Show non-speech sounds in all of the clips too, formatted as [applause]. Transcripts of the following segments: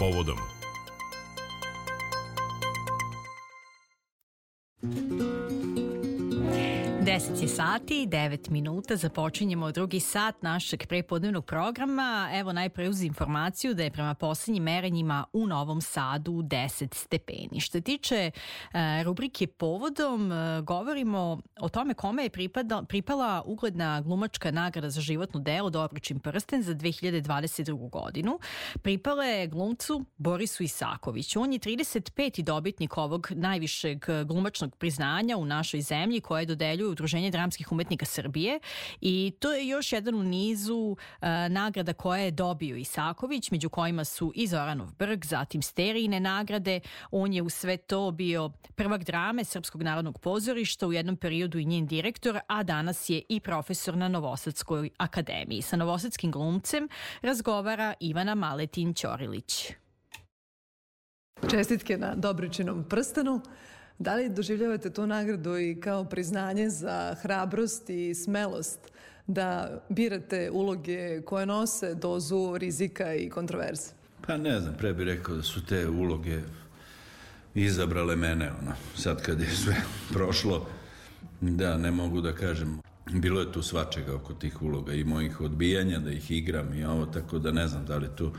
povodom. 10 je sati i 9 minuta. Započinjemo drugi sat našeg prepodnevnog programa. Evo najpre uz informaciju da je prema poslednjim merenjima u Novom Sadu 10 stepeni. Što tiče e, rubrike Povodom, e, govorimo o tome kome je pripada, pripala ugledna glumačka nagrada za životno delo Dobročin prsten za 2022. godinu. Pripala je glumcu Borisu Isakoviću. On je 35. dobitnik ovog najvišeg glumačnog priznanja u našoj zemlji koje dodeljuju Udruženje dramskih umetnika Srbije i to je još jedan u nizu uh, nagrada koje je dobio Isaković, među kojima su i Zoranov Brg, zatim Sterijine nagrade. On je u sve to bio prvak drame Srpskog narodnog pozorišta, u jednom periodu i njen direktor, a danas je i profesor na Novosadskoj akademiji. Sa novosadskim glumcem razgovara Ivana Maletin Ćorilić. Čestitke na Dobričinom prstenu. Da li doživljavate tu nagradu i kao priznanje za hrabrost i smelost da birate uloge koje nose dozu rizika i kontroverze? Pa ne znam, pre bih rekao da su te uloge izabrale mene, ono, sad kad je sve [laughs] prošlo, da, ne mogu da kažem, bilo je tu svačega oko tih uloga i mojih odbijanja da ih igram i ovo, tako da ne znam da li tu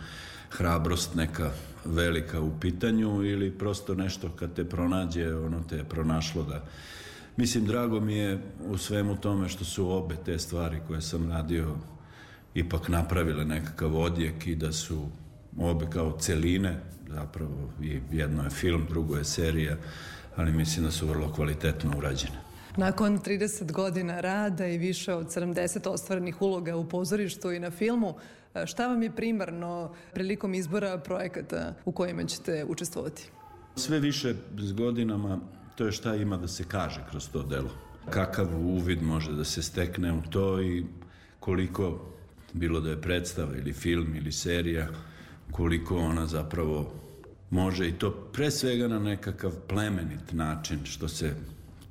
hrabrost neka velika u pitanju ili prosto nešto kad te pronađe, ono te je pronašlo da Mislim, drago mi je u svemu tome što su obe te stvari koje sam radio ipak napravile nekakav odjek i da su obe kao celine, zapravo i jedno je film, drugo je serija, ali mislim da su vrlo kvalitetno urađene. Nakon 30 godina rada i više od 70 ostvarenih uloga u pozorištu i na filmu, šta vam je primarno prilikom izbora projekata u kojima ćete učestvovati? Sve više s godinama to je šta ima da se kaže kroz to delo. Kakav uvid može da se stekne u to i koliko, bilo da je predstava ili film ili serija, koliko ona zapravo može i to pre svega na nekakav plemenit način, što se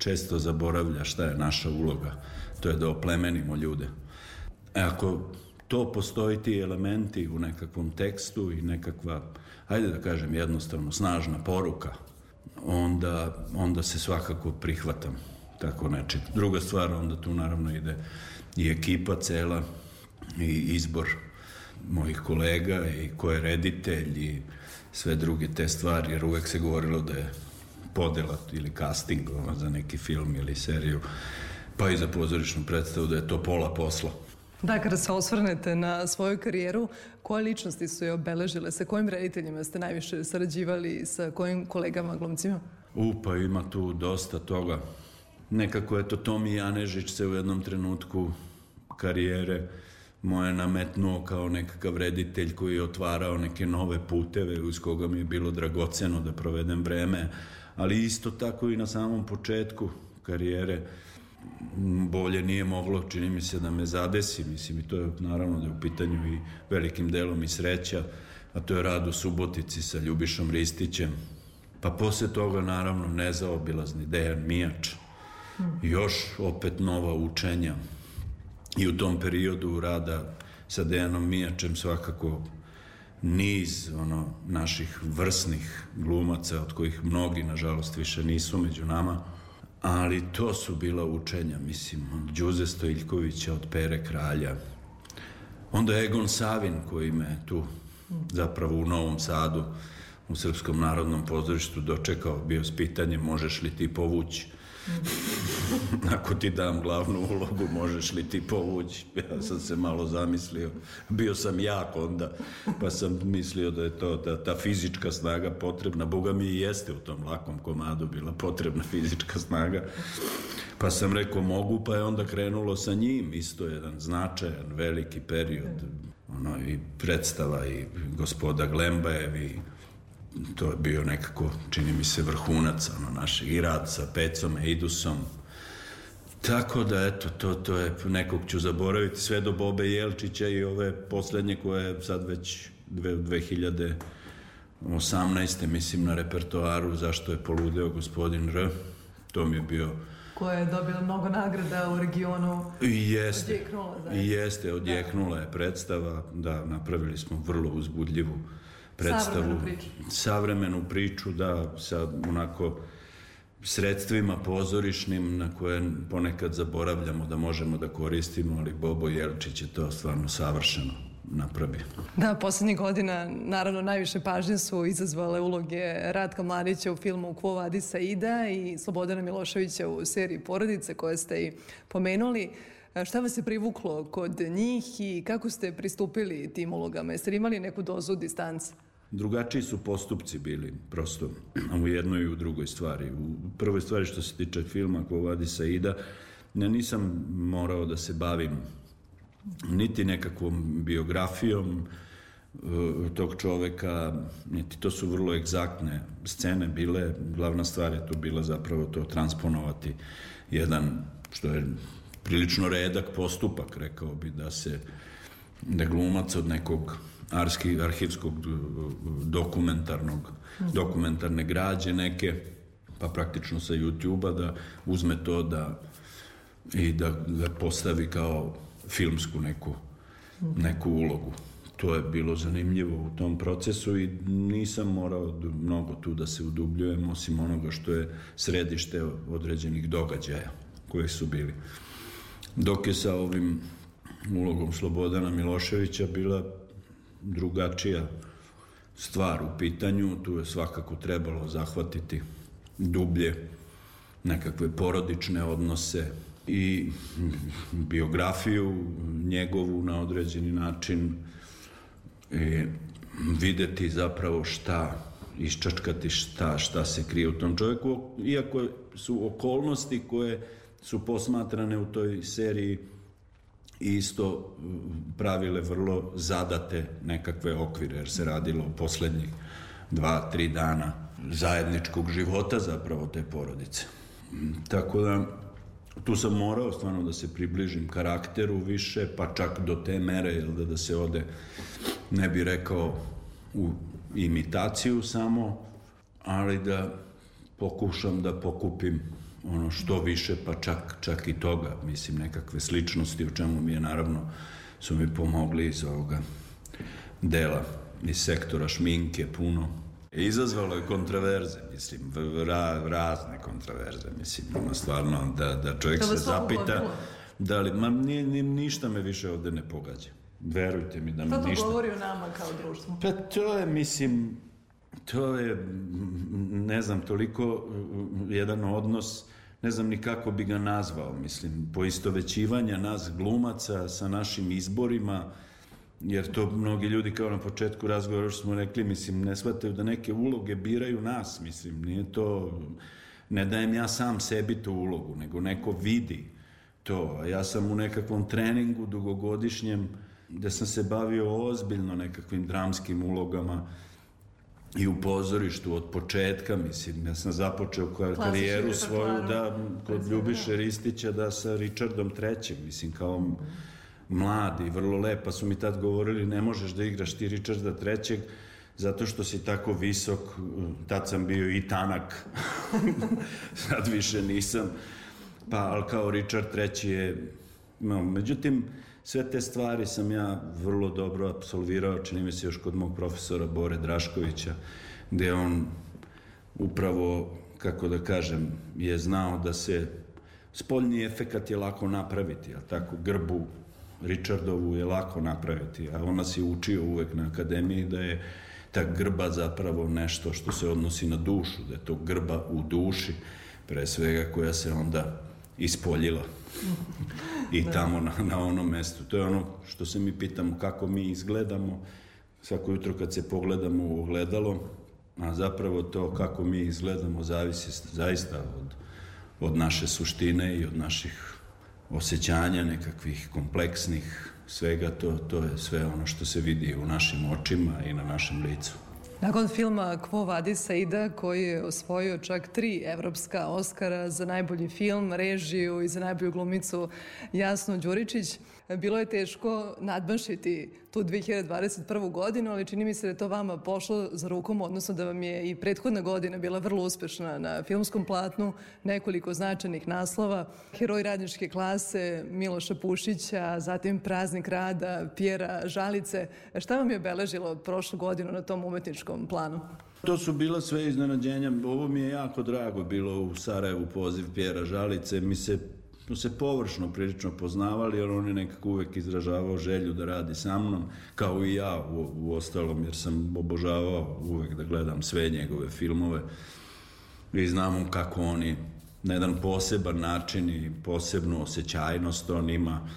često zaboravlja šta je naša uloga. To je da oplemenimo ljude. E ako to postoji ti elementi u nekakvom tekstu i nekakva, hajde da kažem jednostavno, snažna poruka, onda, onda se svakako prihvatam tako nečeg. Druga stvar, onda tu naravno ide i ekipa cela i izbor mojih kolega i ko je reditelj i sve druge te stvari, jer uvek se govorilo da je podela ili casting za neki film ili seriju, pa i za pozorišnu predstavu da je to pola posla. Da, kada se osvrnete na svoju karijeru, koje ličnosti su je obeležile? Sa kojim rediteljima ste najviše sarađivali? Sa kojim kolegama, glumcima? U, pa ima tu dosta toga. Nekako je to Tomi Janežić se u jednom trenutku karijere moje nametnuo kao nekakav reditelj koji je otvarao neke nove puteve uz koga mi je bilo dragoceno da provedem vreme, ali isto tako i na samom početku karijere bolje nije moglo, čini mi se da me zadesi, mislim i to je naravno da je u pitanju i velikim delom i sreća, a to je rad u Subotici sa Ljubišom Ristićem, pa posle toga naravno nezaobilazni Dejan Mijač, i još opet nova učenja. I u tom periodu rada sa Dejanom Mijačem svakako niz ono naših vrsnih glumaca od kojih mnogi nažalost više nisu među nama ali to su bila učenja mislim od Đuze Stojiljkovića od Pere Kralja. Onda Egon Savin koji me tu zapravo u Novom Sadu u Srpskom narodnom pozorištu dočekao bio s pitanjem možeš li ti povući [laughs] Ako ti dam glavnu ulogu, možeš li ti povući? Ja sam se malo zamislio. Bio sam jak onda, pa sam mislio da je to da ta fizička snaga potrebna. Boga mi i jeste u tom lakom komadu bila potrebna fizička snaga. Pa sam rekao mogu, pa je onda krenulo sa njim. Isto jedan značajan, veliki period. Ono, i predstava i gospoda Glembajev i to je bio nekako, čini mi se, vrhunac ono, našeg i rad sa Pecom, Eidusom. Tako da, eto, to, to je, nekog ću zaboraviti, sve do Bobe Jelčića i ove poslednje koje je sad već 2018. mislim na repertoaru zašto je poludeo gospodin R. To mi je bio koja je dobila mnogo nagrada u regionu. Jeste, odjeknula, jeste, odjeknula je predstava, da, napravili smo vrlo uzbudljivu predstavu. Savremenu priču. Savremenu priču, da, sa onako sredstvima pozorišnim na koje ponekad zaboravljamo da možemo da koristimo, ali Bobo Jelčić je to stvarno savršeno napravi. Da, poslednjih godina naravno najviše pažnje su izazvale uloge Ratka Mladića u filmu Kvo vadi Saida i Slobodana Miloševića u seriji Porodice koje ste i pomenuli. Šta vas je privuklo kod njih i kako ste pristupili tim ulogama? Jeste li imali neku dozu distance? Drugačiji su postupci bili, prosto, [clears throat] u jednoj i u drugoj stvari. U prvoj stvari što se tiče filma Ko vadi Saida, ja nisam morao da se bavim niti nekakvom biografijom uh, tog čoveka, niti to su vrlo egzaktne scene bile, glavna stvar je tu bila zapravo to transponovati jedan, što je prilično redak postupak, rekao bi, da se da glumac od nekog arski, arhivskog dokumentarnog, dokumentarne građe neke, pa praktično sa YouTube-a da uzme to da i da ga postavi kao filmsku neku, neku ulogu. To je bilo zanimljivo u tom procesu i nisam morao mnogo tu da se udubljujem, osim onoga što je središte određenih događaja koji su bili. Dok je sa ovim ulogom Slobodana Miloševića bila drugačija stvar u pitanju, tu je svakako trebalo zahvatiti dublje nekakve porodične odnose, i biografiju njegovu na određeni način i videti zapravo šta iščačkati šta, šta se krije u tom čovjeku, iako su okolnosti koje su posmatrane u toj seriji isto pravile vrlo zadate nekakve okvire, jer se radilo o poslednjih dva, tri dana zajedničkog života zapravo te porodice. Tako da tu sam morao stvarno da se približim karakteru više, pa čak do te mere jel, da, da se ode, ne bi rekao u imitaciju samo, ali da pokušam da pokupim ono što više, pa čak, čak i toga, mislim, nekakve sličnosti, o čemu mi je naravno, su mi pomogli iz ovoga dela, iz sektora šminke puno, Izazvalo je kontraverze, mislim, ra, razne kontraverze, mislim, ono stvarno da, da čovjek se zapita da li, ma ni, ni, ništa me više ovde ne pogađa. Verujte mi da mi ništa... Što to govori o nama kao društvo? Pa to je, mislim, to je, ne znam, toliko jedan odnos, ne znam ni kako bi ga nazvao, mislim, poistovećivanja nas glumaca sa našim izborima, jer to mnogi ljudi kao na početku razgovora što smo rekli, mislim, ne shvataju da neke uloge biraju nas, mislim, nije to, ne dajem ja sam sebi tu ulogu, nego neko vidi to, ja sam u nekakvom treningu dugogodišnjem, gde sam se bavio ozbiljno nekakvim dramskim ulogama, i u pozorištu od početka, mislim, ja sam započeo karijeru svoju da, kod Ljubiše Ristića da sa Richardom III, mislim, kao mm -hmm mladi, vrlo lepa su mi tad govorili ne možeš da igraš ti Richarda trećeg zato što si tako visok, tad sam bio i tanak, [laughs] sad više nisam, pa ali kao Richard treći je, no, međutim, sve te stvari sam ja vrlo dobro absolvirao, čini mi se još kod mog profesora Bore Draškovića, gde on upravo, kako da kažem, je znao da se spoljni efekat je lako napraviti, a tako? Grbu Richardovu je lako napraviti, a on nas je učio uvek na akademiji da je ta grba zapravo nešto što se odnosi na dušu, da je to grba u duši, pre svega koja se onda ispoljila i da. tamo na, na onom mestu. To je ono što se mi pitamo kako mi izgledamo, svako jutro kad se pogledamo u ogledalo, a zapravo to kako mi izgledamo zavisi zaista od, od naše suštine i od naših osjećanja nekakvih kompleksnih, svega to, to je sve ono što se vidi u našim očima i na našem licu. Nakon filma Kvo vadi Saida, koji je osvojio čak tri evropska Oscara za najbolji film, režiju i za najbolju glumicu Jasnu Đuričić, bilo je teško nadmašiti tu 2021. godinu, ali čini mi se da je to vama pošlo za rukom, odnosno da vam je i prethodna godina bila vrlo uspešna na filmskom platnu, nekoliko značajnih naslova, heroj radničke klase Miloša Pušića, zatim Praznik rada, Pjera Žalice. Šta vam je obeležilo prošlu godinu na tom umetničkom planu? To su bila sve iznenađenja. Ovo mi je jako drago bilo u Sarajevu poziv Pjera Žalice. Mi se smo se površno prilično poznavali, ali on je nekako uvek izražavao želju da radi sa mnom, kao i ja u, u ostalom, jer sam obožavao uvek da gledam sve njegove filmove i znamo kako oni na jedan poseban način i posebnu osjećajnost on ima.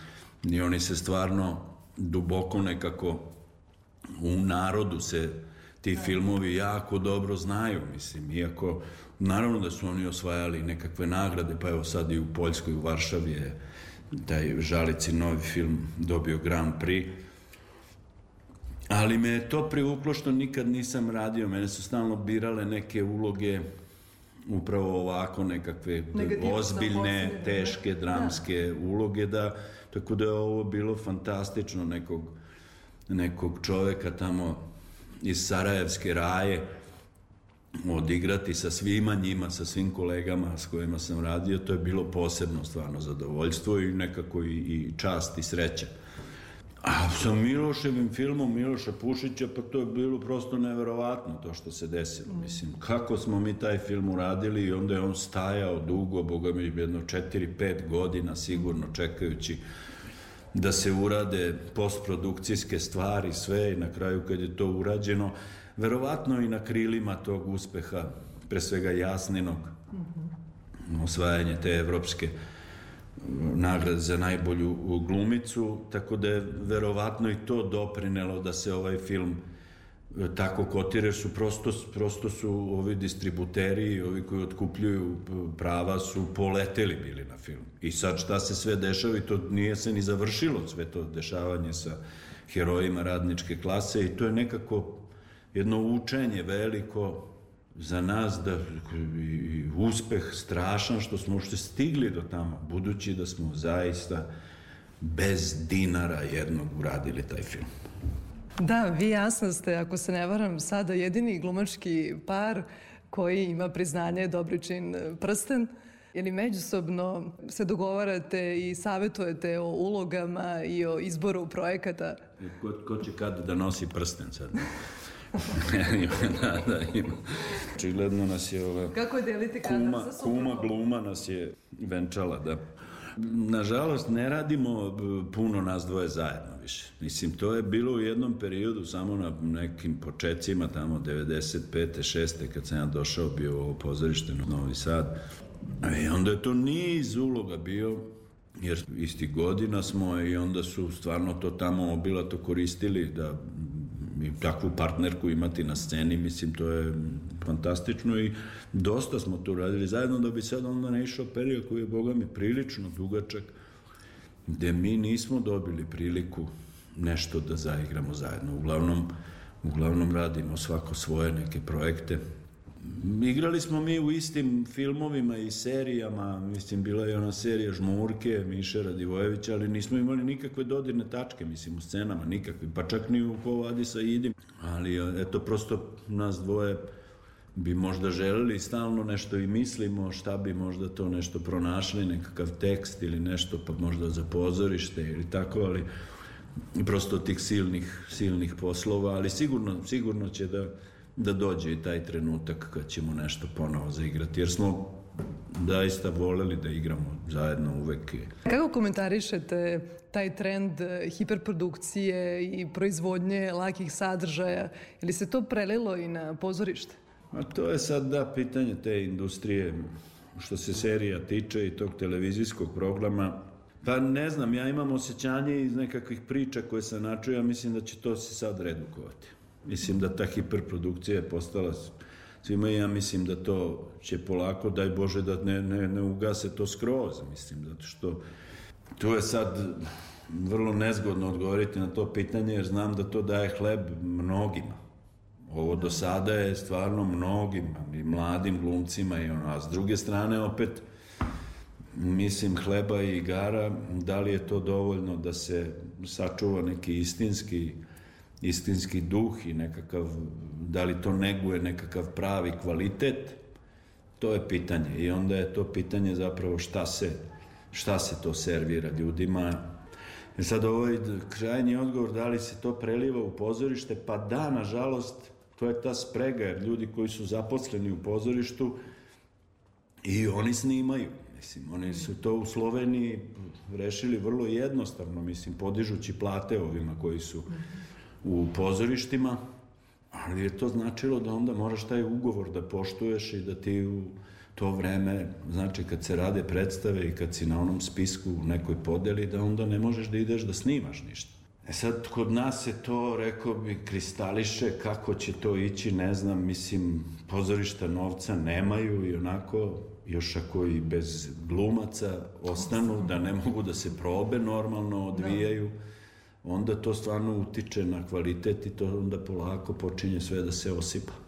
I oni se stvarno duboko nekako u narodu se ti filmovi jako dobro znaju, mislim, iako naravno da su oni osvajali nekakve nagrade, pa evo sad i u Poljskoj, u Varšavi je taj Žalici novi film dobio Grand Prix, ali me je to privuklo što nikad nisam radio, mene su stalno birale neke uloge upravo ovako nekakve Negativno ozbiljne, da. teške, dramske da. uloge, da, tako da je ovo bilo fantastično nekog, nekog čoveka tamo iz Sarajevske raje odigrati sa svima njima, sa svim kolegama s kojima sam radio, to je bilo posebno stvarno zadovoljstvo i nekako i, i čast i sreća. A sa Miloševim filmom Miloša Pušića, pa to je bilo prosto neverovatno to što se desilo. Mislim, kako smo mi taj film uradili i onda je on stajao dugo, boga mi jedno 4-5 godina sigurno čekajući da se urade postprodukcijske stvari, sve i na kraju kad je to urađeno, verovatno i na krilima tog uspeha, pre svega jasninog, mm -hmm. osvajanje te evropske nagrade za najbolju glumicu, tako da je verovatno i to doprinelo da se ovaj film tako kotire su prosto, prosto su ovi distributeri, ovi koji otkupljuju prava su poleteli bili na film. I sad šta se sve dešava i to nije se ni završilo sve to dešavanje sa herojima radničke klase i to je nekako jedno učenje veliko za nas da i uspeh strašan što smo ušte stigli do tamo, budući da smo zaista bez dinara jednog uradili taj film. Da, vi jasno ste, ako se ne varam, sada jedini glumački par koji ima priznanje Dobričin prsten. Ili međusobno se dogovarate i savetujete o ulogama i o izboru projekata? Ko, ko će kada da nosi prsten sad? [laughs] da, da, ima. Očigledno nas je ova... Kako je deliti kadar kuma, sa Kuma gluma nas je venčala, da. Nažalost, ne radimo puno nas dvoje zajedno više. Mislim, to je bilo u jednom periodu, samo na nekim početcima, tamo 95. 6. kad sam ja došao, bio ovo pozorište na Novi Sad. I onda je to niz uloga bio, jer isti godina smo i onda su stvarno to tamo obilato koristili da i takvu partnerku imati na sceni, mislim, to je fantastično i dosta smo to radili zajedno da bi sad onda ne išao period koji je, boga mi, prilično dugačak, gde mi nismo dobili priliku nešto da zaigramo zajedno. Uglavnom, uglavnom radimo svako svoje neke projekte. Igrali smo mi u istim filmovima i serijama, mislim, bila je ona serija Žmurke, Miše Radivojevića, ali nismo imali nikakve dodirne tačke, mislim, u scenama, nikakve, pa čak ni u Kovadi sa Idim. Ali, eto, prosto nas dvoje bi možda želeli stalno nešto i mislimo šta bi možda to nešto pronašli, nekakav tekst ili nešto pa možda za pozorište ili tako, ali prosto tih silnih, silnih poslova, ali sigurno, sigurno će da, da dođe i taj trenutak kad ćemo nešto ponovo zaigrati, jer smo daista voleli da igramo zajedno uvek. Kako komentarišete taj trend hiperprodukcije i proizvodnje lakih sadržaja? Ili se to prelilo i na pozorište? A to je sad da pitanje te industrije što se serija tiče i tog televizijskog programa. Pa ne znam, ja imam osjećanje iz nekakvih priča koje sam načuo, ja mislim da će to se sad redukovati. Mislim da ta hiperprodukcija je postala svima ja mislim da to će polako, daj Bože da ne, ne, ne ugase to skroz, mislim, zato što to je sad vrlo nezgodno odgovoriti na to pitanje, jer znam da to daje hleb mnogima. Ovo do sada je stvarno mnogim i mladim glumcima i ono, a s druge strane opet mislim, hleba i igara, da li je to dovoljno da se sačuva neki istinski istinski duh i nekakav, da li to neguje nekakav pravi kvalitet, to je pitanje. I onda je to pitanje zapravo šta se, šta se to servira ljudima. I sad ovaj krajnji odgovor, da li se to preliva u pozorište? Pa da, nažalost, to je ta sprega, jer ljudi koji su zaposleni u pozorištu i oni snimaju. Mislim, oni su to u Sloveniji rešili vrlo jednostavno, mislim, podižući plate ovima koji su u pozorištima, ali je to značilo da onda moraš taj ugovor da poštuješ i da ti u to vreme, znači kad se rade predstave i kad si na onom spisku u nekoj podeli, da onda ne možeš da ideš da snimaš ništa. E sad, kod nas se to, rekao bi, kristališe, kako će to ići, ne znam, mislim, pozorišta novca nemaju i onako, još ako i bez glumaca ostanu, da ne mogu da se probe normalno odvijaju, onda to stvarno utiče na kvalitet i to onda polako počinje sve da se osipa.